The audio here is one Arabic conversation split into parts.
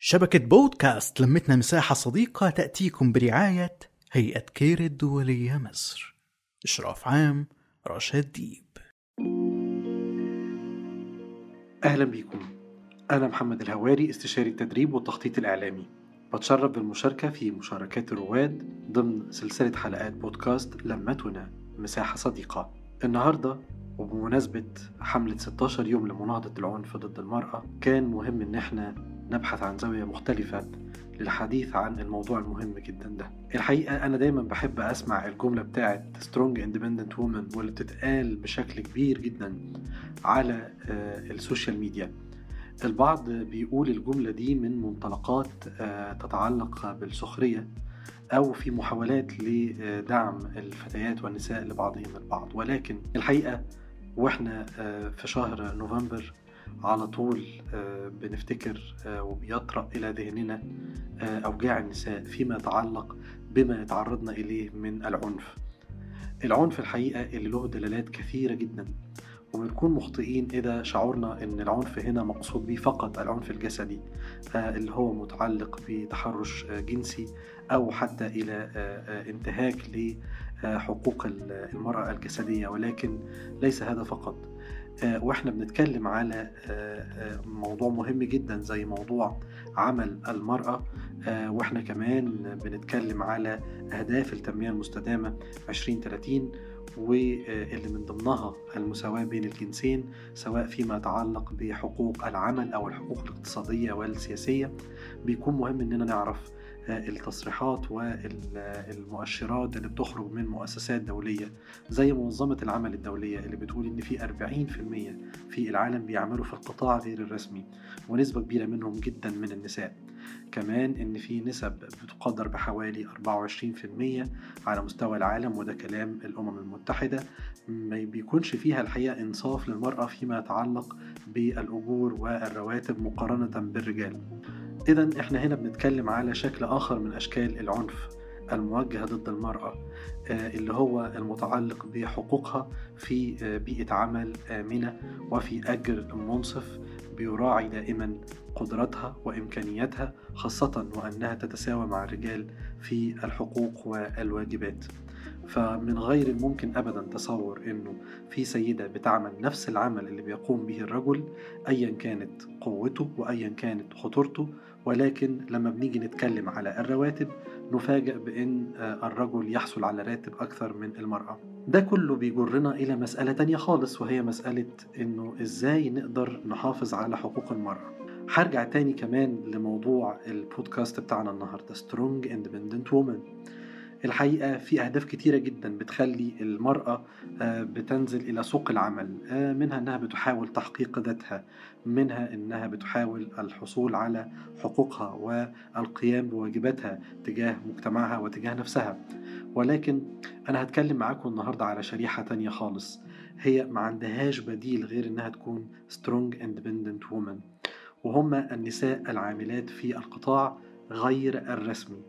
شبكة بودكاست لمتنا مساحة صديقة تأتيكم برعاية هيئة كير الدولية مصر. إشراف عام رشاد ديب. أهلا بيكم أنا محمد الهواري استشاري التدريب والتخطيط الإعلامي. بتشرف بالمشاركة في مشاركات الرواد ضمن سلسلة حلقات بودكاست لمتنا مساحة صديقة. النهاردة وبمناسبة حملة 16 يوم لمناهضة العنف ضد المرأة كان مهم إن إحنا نبحث عن زاوية مختلفة للحديث عن الموضوع المهم جدا ده. الحقيقة أنا دايما بحب أسمع الجملة بتاعت strong independent woman واللي بتتقال بشكل كبير جدا على السوشيال ميديا. البعض بيقول الجملة دي من منطلقات تتعلق بالسخرية أو في محاولات لدعم الفتيات والنساء لبعضهم البعض. ولكن الحقيقة وإحنا في شهر نوفمبر على طول بنفتكر وبيطرأ إلى ذهننا أوجاع النساء فيما يتعلق بما يتعرضنا إليه من العنف. العنف الحقيقة اللي له دلالات كثيرة جدا وبنكون مخطئين إذا شعرنا أن العنف هنا مقصود به فقط العنف الجسدي اللي هو متعلق بتحرش جنسي أو حتى إلى انتهاك لحقوق المرأة الجسدية ولكن ليس هذا فقط. وإحنا بنتكلم على موضوع مهم جدا زي موضوع عمل المرأة. وإحنا كمان بنتكلم على أهداف التنمية المستدامة 2030 واللي من ضمنها المساواة بين الجنسين سواء فيما يتعلق بحقوق العمل أو الحقوق الاقتصادية والسياسية. بيكون مهم إننا نعرف التصريحات والمؤشرات اللي بتخرج من مؤسسات دولية زي منظمة العمل الدولية اللي بتقول إن في 40% في العالم بيعملوا في القطاع غير الرسمي ونسبة كبيرة منهم جدا من النساء. كمان إن في نسب بتقدر بحوالي 24% على مستوى العالم وده كلام الأمم المتحدة. ما بيكونش فيها الحقيقة إنصاف للمرأة فيما يتعلق بالأجور والرواتب مقارنة بالرجال. إذا إحنا هنا بنتكلم على شكل آخر من أشكال العنف الموجه ضد المرأة اللي هو المتعلق بحقوقها في بيئة عمل آمنة وفي أجر منصف بيراعي دائما قدرتها وإمكانياتها خاصة وأنها تتساوى مع الرجال في الحقوق والواجبات. فمن غير الممكن ابدا تصور إنه في سيدة بتعمل نفس العمل اللي بيقوم به الرجل ايا كانت قوته وايا كانت خطورته. ولكن لما بنيجي نتكلم على الرواتب نفاجأ بأن الرجل يحصل على راتب أكثر من المرأة. ده كله بيجرنا إلى مسألة تانية خالص وهي مسألة أنه إزاي نقدر نحافظ على حقوق المرأة. هرجع تاني كمان لموضوع البودكاست بتاعنا النهاردة Strong Independent Woman. الحقيقة في أهداف كتيرة جدا بتخلي المرأة بتنزل إلى سوق العمل منها أنها بتحاول تحقيق ذاتها منها أنها بتحاول الحصول على حقوقها والقيام بواجباتها تجاه مجتمعها وتجاه نفسها. ولكن أنا هتكلم معاكم النهاردة على شريحة تانية خالص. هي ما عندهاش بديل غير أنها تكون strong independent woman. وهم النساء العاملات في القطاع غير الرسمي.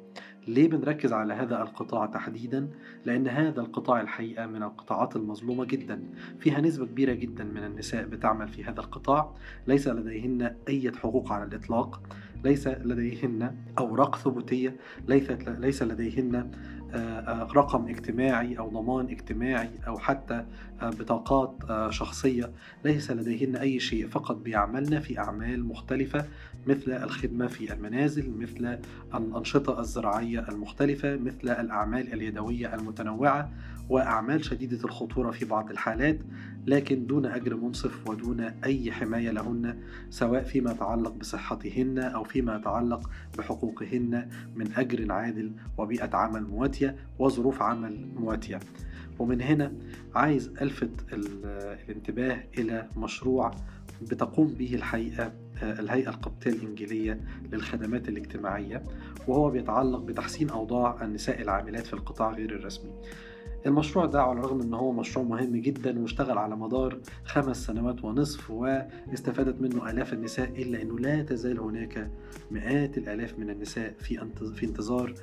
ليه بنركز على هذا القطاع تحديدا؟ لأن هذا القطاع الحقيقة من القطاعات المظلومة جدا. فيها نسبة كبيرة جدا من النساء بتعمل في هذا القطاع. ليس لديهن أي حقوق على الإطلاق. ليس لديهن أوراق ثبوتية. ليس لديهن رقم اجتماعي أو ضمان اجتماعي أو حتى بطاقات شخصية. ليس لديهن أي شيء فقط بيعملن في أعمال مختلفة مثل الخدمة في المنازل مثل الأنشطة الزراعية المختلفة مثل الأعمال اليدوية المتنوعة وأعمال شديدة الخطورة في بعض الحالات لكن دون أجر منصف ودون أي حماية لهن سواء فيما يتعلق بصحتهن أو فيما يتعلق بحقوقهن من أجر عادل وبيئة عمل مواتية وظروف عمل مواتية ومن هنا عايز ألفت الانتباه إلى مشروع بتقوم به الحقيقة الهيئة القبطية الإنجيلية للخدمات الاجتماعية وهو بيتعلق بتحسين أوضاع النساء العاملات في القطاع غير الرسمي. المشروع ده على الرغم إن هو مشروع مهم جدا واشتغل على مدار خمس سنوات ونصف واستفادت منه آلاف النساء إلا إنه لا تزال هناك مئات الآلاف من النساء في في انتظار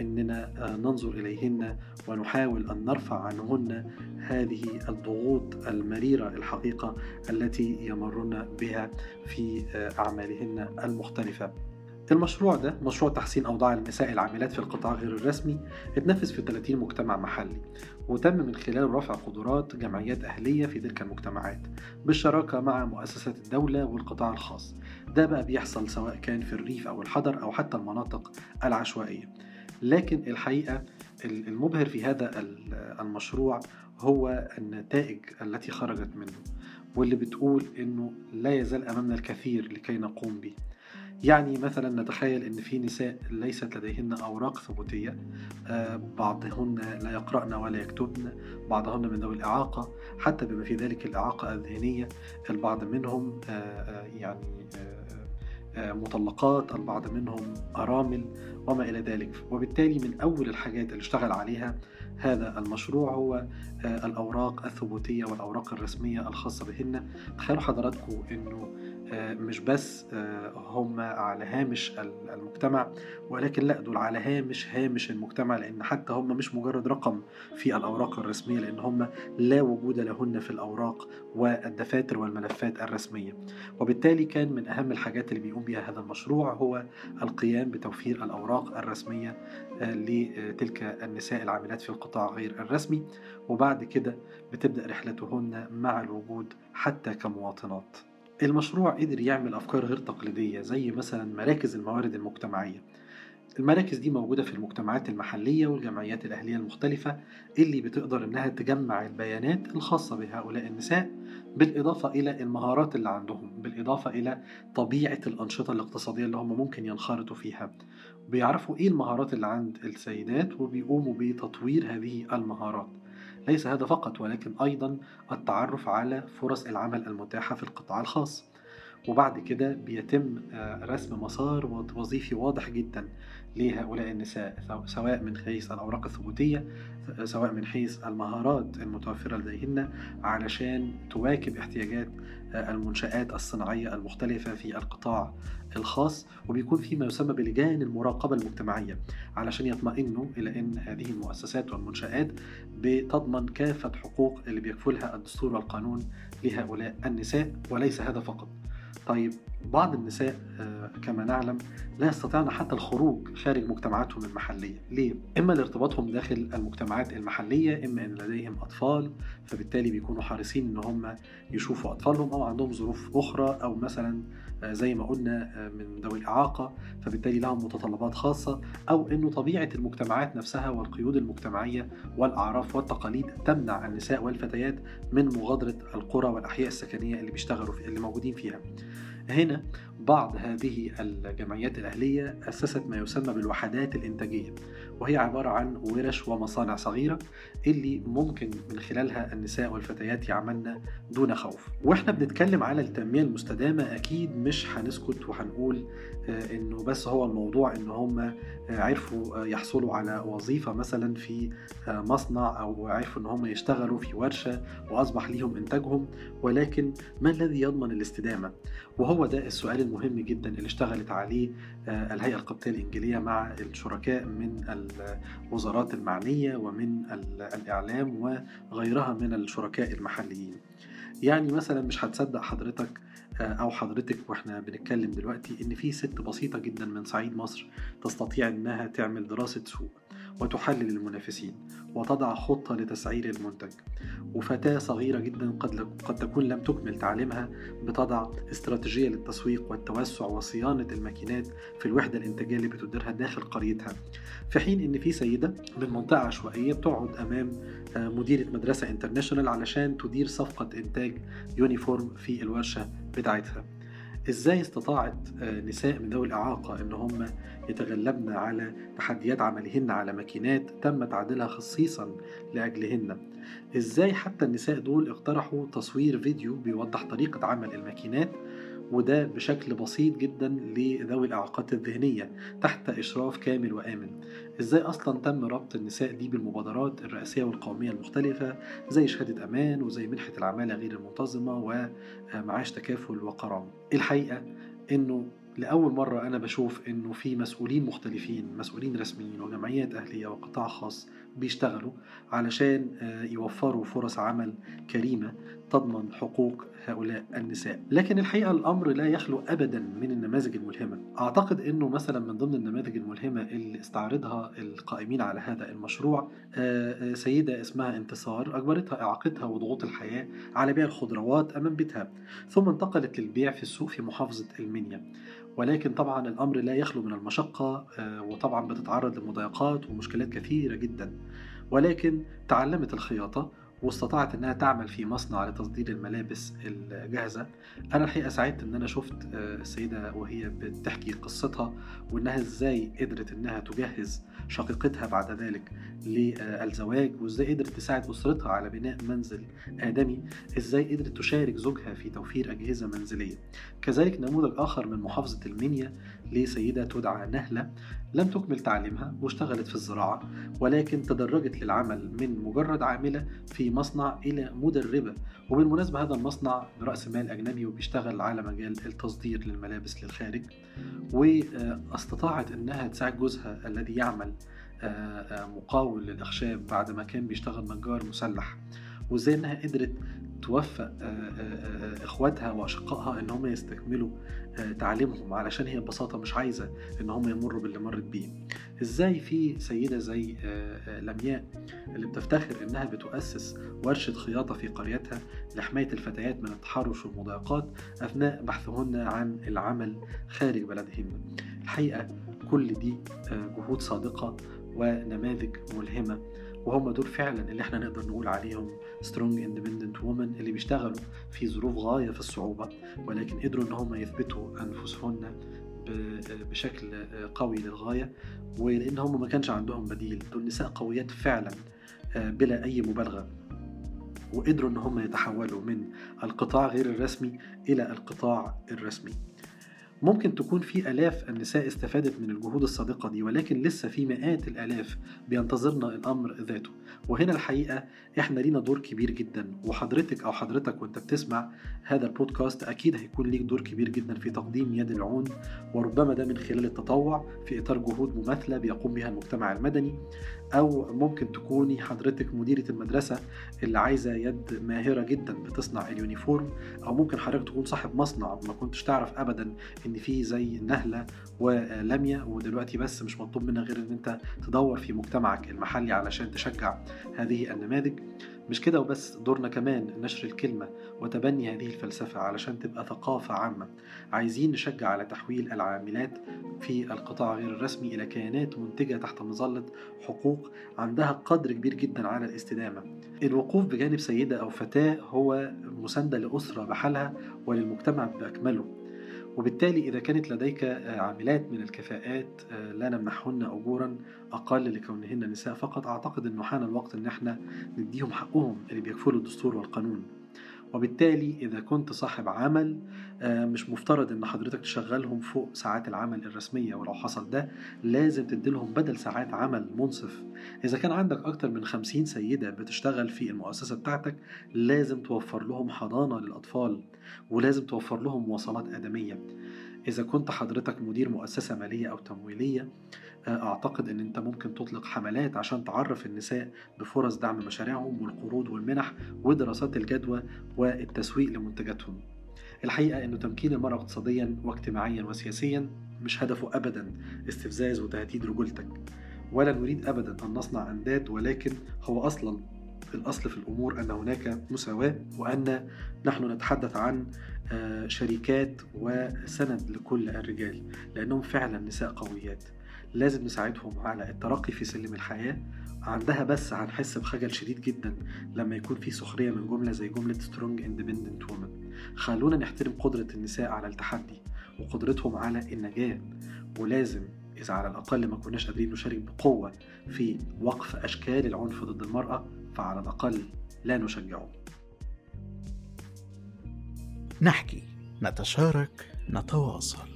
إننا ننظر إليهن ونحاول أن نرفع عنهن هذه الضغوط المريرة الحقيقة التي يمرن بها في أعمالهن المختلفة. المشروع ده مشروع تحسين أوضاع النساء العاملات في القطاع غير الرسمي اتنفذ في 30 مجتمع محلي. وتم من خلاله رفع قدرات جمعيات أهلية في تلك المجتمعات بالشراكة مع مؤسسات الدولة والقطاع الخاص. ده بقى بيحصل سواء كان في الريف أو الحضر أو حتى المناطق العشوائية. لكن الحقيقة المبهر في هذا المشروع هو النتائج التي خرجت منه واللي بتقول إنه لا يزال أمامنا الكثير لكي نقوم به. يعني مثلا نتخيل إن في نساء ليست لديهن أوراق ثبوتية آه، بعضهن لا يقرأن ولا يكتبن بعضهن من ذوي الإعاقة حتى بما في ذلك الإعاقة الذهنية البعض منهم آه، آه، يعني مطلقات البعض منهم أرامل وما إلى ذلك. وبالتالي من أول الحاجات اللي اشتغل عليها هذا المشروع هو الأوراق الثبوتية والأوراق الرسمية الخاصة بهن. تخيلوا حضراتكم أنه آه، مش بس آه، هم على هامش المجتمع ولكن لا دول على هامش هامش المجتمع لأن حتى هم مش مجرد رقم في الأوراق الرسمية لأن هم لا وجود لهن في الأوراق والدفاتر والملفات الرسمية. وبالتالي كان من أهم الحاجات اللي بيقوم بها هذا المشروع هو القيام بتوفير الأوراق الرسمية آه، لتلك النساء العاملات في القطاع غير الرسمي وبعد كده بتبدأ رحلتهن مع الوجود حتى كمواطنات. المشروع قدر يعمل أفكار غير تقليدية زي مثلا مراكز الموارد المجتمعية. المراكز دي موجودة في المجتمعات المحلية والجمعيات الأهلية المختلفة اللي بتقدر إنها تجمع البيانات الخاصة بهؤلاء النساء بالإضافة إلى المهارات اللي عندهم بالإضافة إلى طبيعة الأنشطة الاقتصادية اللي هم ممكن ينخرطوا فيها. بيعرفوا إيه المهارات اللي عند السيدات وبيقوموا بتطوير هذه المهارات. ليس هذا فقط ولكن أيضا التعرف على فرص العمل المتاحة في القطاع الخاص. وبعد كده بيتم آه، رسم مسار وظيفي واضح جدا لهؤلاء النساء سواء من حيث الأوراق الثبوتية سواء من حيث المهارات المتوفرة لديهن علشان تواكب احتياجات آه، المنشآت الصناعية المختلفة في القطاع الخاص وبيكون في ما يسمى بلجان المراقبة المجتمعية علشان يطمئنوا إلى أن هذه المؤسسات والمنشآت بتضمن كافة حقوق اللي بيكفلها الدستور والقانون لهؤلاء النساء وليس هذا فقط. طيب بعض النساء آه، كما نعلم لا يستطيعن حتى الخروج خارج مجتمعاتهم المحلية ليه؟ إما لارتباطهم داخل المجتمعات المحلية إما أن لديهم أطفال فبالتالي بيكونوا حريصين أن هم يشوفوا أطفالهم أو عندهم ظروف أخرى أو مثلا زي ما قلنا آه، من ذوي الإعاقة. فبالتالي لهم متطلبات خاصة أو أنه طبيعة المجتمعات نفسها والقيود المجتمعية والأعراف والتقاليد تمنع النساء والفتيات من مغادرة القرى والأحياء السكنية اللي بيشتغلوا في اللي موجودين فيها. هنا بعض هذه الجمعيات الأهلية أسست ما يسمى بالوحدات الإنتاجية. وهي عبارة عن ورش ومصانع صغيرة اللي ممكن من خلالها النساء والفتيات يعملن دون خوف. وإحنا بنتكلم على التنمية المستدامة أكيد مش هنسكت وهنقول آه، إنه بس هو الموضوع إن هم آه، عرفوا آه، يحصلوا على وظيفة مثلا في مصنع أو عرفوا إن هم يشتغلوا في ورشة وأصبح ليهم إنتاجهم ولكن ما الذي يضمن الاستدامة؟ وهو ده السؤال المهم جدا اللي اشتغلت عليه الهيئة القبطية الإنجيلية مع الشركاء من الوزارات المعنية ومن الإعلام وغيرها من الشركاء المحليين. يعني مثلا مش هتصدق حضرتك آه، أو حضرتك وإحنا بنتكلم دلوقتي إن في ست بسيطة جدا من صعيد مصر تستطيع إنها تعمل دراسة سوق. وتحلل المنافسين وتضع خطة لتسعير المنتج. وفتاة صغيرة جدا قد, قد تكون لم تكمل تعليمها بتضع استراتيجية للتسويق والتوسع وصيانة الماكينات في الوحدة الإنتاجية اللي بتديرها داخل قريتها. في حين إن في سيدة من منطقة عشوائية بتقعد أمام آه، مديرة مدرسة international علشان تدير صفقة إنتاج uniform في الورشة بتاعتها. إزاي استطاعت آه، نساء من ذوي الإعاقة إن هم يتغلبن على تحديات عملهن على ماكينات تم تعديلها خصيصا لأجلهن؟ إزاي حتى النساء دول اقترحوا تصوير فيديو بيوضح طريقة عمل الماكينات وده بشكل بسيط جدا لذوي الإعاقات الذهنية تحت إشراف كامل وآمن. إزاي أصلا تم ربط النساء دي بالمبادرات الرئاسية والقومية المختلفة زي شهادة أمان وزي منحة العمالة غير المنتظمة ومعاش تكافل وقرام الحقيقة إنه لأول مرة أنا بشوف إنه في مسؤولين مختلفين مسؤولين رسميين وجمعيات أهلية وقطاع خاص بيشتغلوا علشان آه، يوفروا فرص عمل كريمة تضمن حقوق هؤلاء النساء. لكن الحقيقة الأمر لا يخلو أبدا من النماذج الملهمة. أعتقد أنه مثلا من ضمن النماذج الملهمة اللي استعرضها القائمين على هذا المشروع آه، آه، سيدة اسمها انتصار أجبرتها إعاقتها وضغوط الحياة على بيع الخضروات أمام بيتها ثم انتقلت للبيع في السوق في محافظة المنيا. ولكن طبعا الأمر لا يخلو من المشقة آه، وطبعا بتتعرض لمضايقات ومشكلات كثيرة جدا. ولكن تعلمت الخياطة واستطاعت إنها تعمل في مصنع لتصدير الملابس الجاهزة. أنا الحقيقة سعدت إن أنا شفت آه، السيدة وهي بتحكي قصتها وإنها إزاي قدرت إنها تجهز شقيقتها بعد ذلك للزواج وإزاي قدرت تساعد أسرتها على بناء منزل آدمي إزاي قدرت تشارك زوجها في توفير أجهزة منزلية. كذلك نموذج آخر من محافظة المنيا لسيدة تدعى نهلة لم تكمل تعليمها واشتغلت في الزراعة ولكن تدرجت للعمل من مجرد عاملة في مصنع إلى مدربة. وبالمناسبة هذا المصنع برأس مال أجنبي وبيشتغل على مجال التصدير للملابس للخارج. واستطاعت أنها تساعد جوزها الذي يعمل آه، آه، مقاول للأخشاب بعد ما كان بيشتغل نجار مسلح. وازاي إنها قدرت توفق آه، إخواتها وأشقائها إن هم يستكملوا تعليمهم. علشان هي ببساطة مش عايزة إن هم يمروا باللي مرت بيه. إزاي في سيدة زي لمياء اللي بتفتخر إنها بتؤسس ورشة خياطة في قريتها لحماية الفتيات من التحرش والمضايقات أثناء بحثهن عن العمل خارج بلدهن. الحقيقة كل دي جهود صادقة ونماذج ملهمة. وهم دول فعلا اللي إحنا نقدر نقول عليهم strong independent women اللي بيشتغلوا في ظروف غاية في الصعوبة ولكن قدروا إن هم يثبتوا انفسهن بشكل قوي للغاية ولأن هم ما كانش عندهم بديل. دول نساء قويات فعلا آه، بلا أي مبالغة. وقدروا إن هم يتحولوا من القطاع غير الرسمي إلى القطاع الرسمي. ممكن تكون في آلاف النساء استفادت من الجهود الصادقة دي ولكن لسه في مئات الآلاف بينتظرنا الأمر ذاته. وهنا الحقيقة إحنا لينا دور كبير جدا وحضرتك أو حضرتك وأنت بتسمع هذا البودكاست أكيد هيكون ليك دور كبير جدا في تقديم يد العون وربما ده من خلال التطوع في إطار جهود مماثلة بيقوم بها المجتمع المدني أو ممكن تكوني حضرتك مديرة المدرسة اللي عايزة يد ماهرة جدا بتصنع اليونيفورم أو ممكن حضرتك تكون صاحب مصنع ما كنتش تعرف أبدا إن في زي نهلة ولمية ودلوقتي بس مش مطلوب منك غير إن أنت تدور في مجتمعك المحلي علشان تشجع هذه النماذج. مش كده وبس دورنا كمان نشر الكلمة وتبني هذه الفلسفة علشان تبقى ثقافة عامة. عايزين نشجع على تحويل العاملات في القطاع غير الرسمي إلى كيانات منتجة تحت مظلة حقوق عندها قدر كبير جدا على الاستدامة. الوقوف بجانب سيدة أو فتاة هو مساندة لأسرة بحالها وللمجتمع بأكمله. وبالتالي إذا كانت لديك عاملات من الكفاءات آه، لا نمنحهن أجورا أقل لكونهن نساء فقط أعتقد أنه حان الوقت أن إحنا نديهم حقهم اللي بيكفله الدستور والقانون. وبالتالي إذا كنت صاحب عمل آه، مش مفترض إن حضرتك تشغلهم فوق ساعات العمل الرسمية ولو حصل ده لازم تديلهم بدل ساعات عمل منصف. إذا كان عندك أكتر من خمسين سيدة بتشتغل في المؤسسة بتاعتك لازم توفر لهم حضانة للأطفال. ولازم توفر لهم مواصلات آدمية. إذا كنت حضرتك مدير مؤسسة مالية أو تمويلية أعتقد أن أنت ممكن تطلق حملات عشان تعرف النساء بفرص دعم مشاريعهم والقروض والمنح ودراسات الجدوى والتسويق لمنتجاتهم. الحقيقة أنه تمكين المرأة اقتصاديا واجتماعيا وسياسيا مش هدفه أبدا استفزاز وتهديد رجولتك. ولا نريد أبدا أن نصنع أنداد ولكن هو أصلا الأصل في الأمور أن هناك مساواة وأن نحن نتحدث عن آه، شركات وسند لكل الرجال لأنهم فعلا نساء قويات. لازم نساعدهم على الترقي في سلم الحياة. عندها بس هنحس بخجل شديد جدا لما يكون في سخرية من جملة زي جملة strong independent women خلونا نحترم قدرة النساء على التحدي وقدرتهم على النجاة. ولازم إذا على الأقل ما كناش قادرين نشارك بقوة في وقف أشكال العنف ضد المرأة فعلى الأقل لا نشجعه. نحكي نتشارك نتواصل.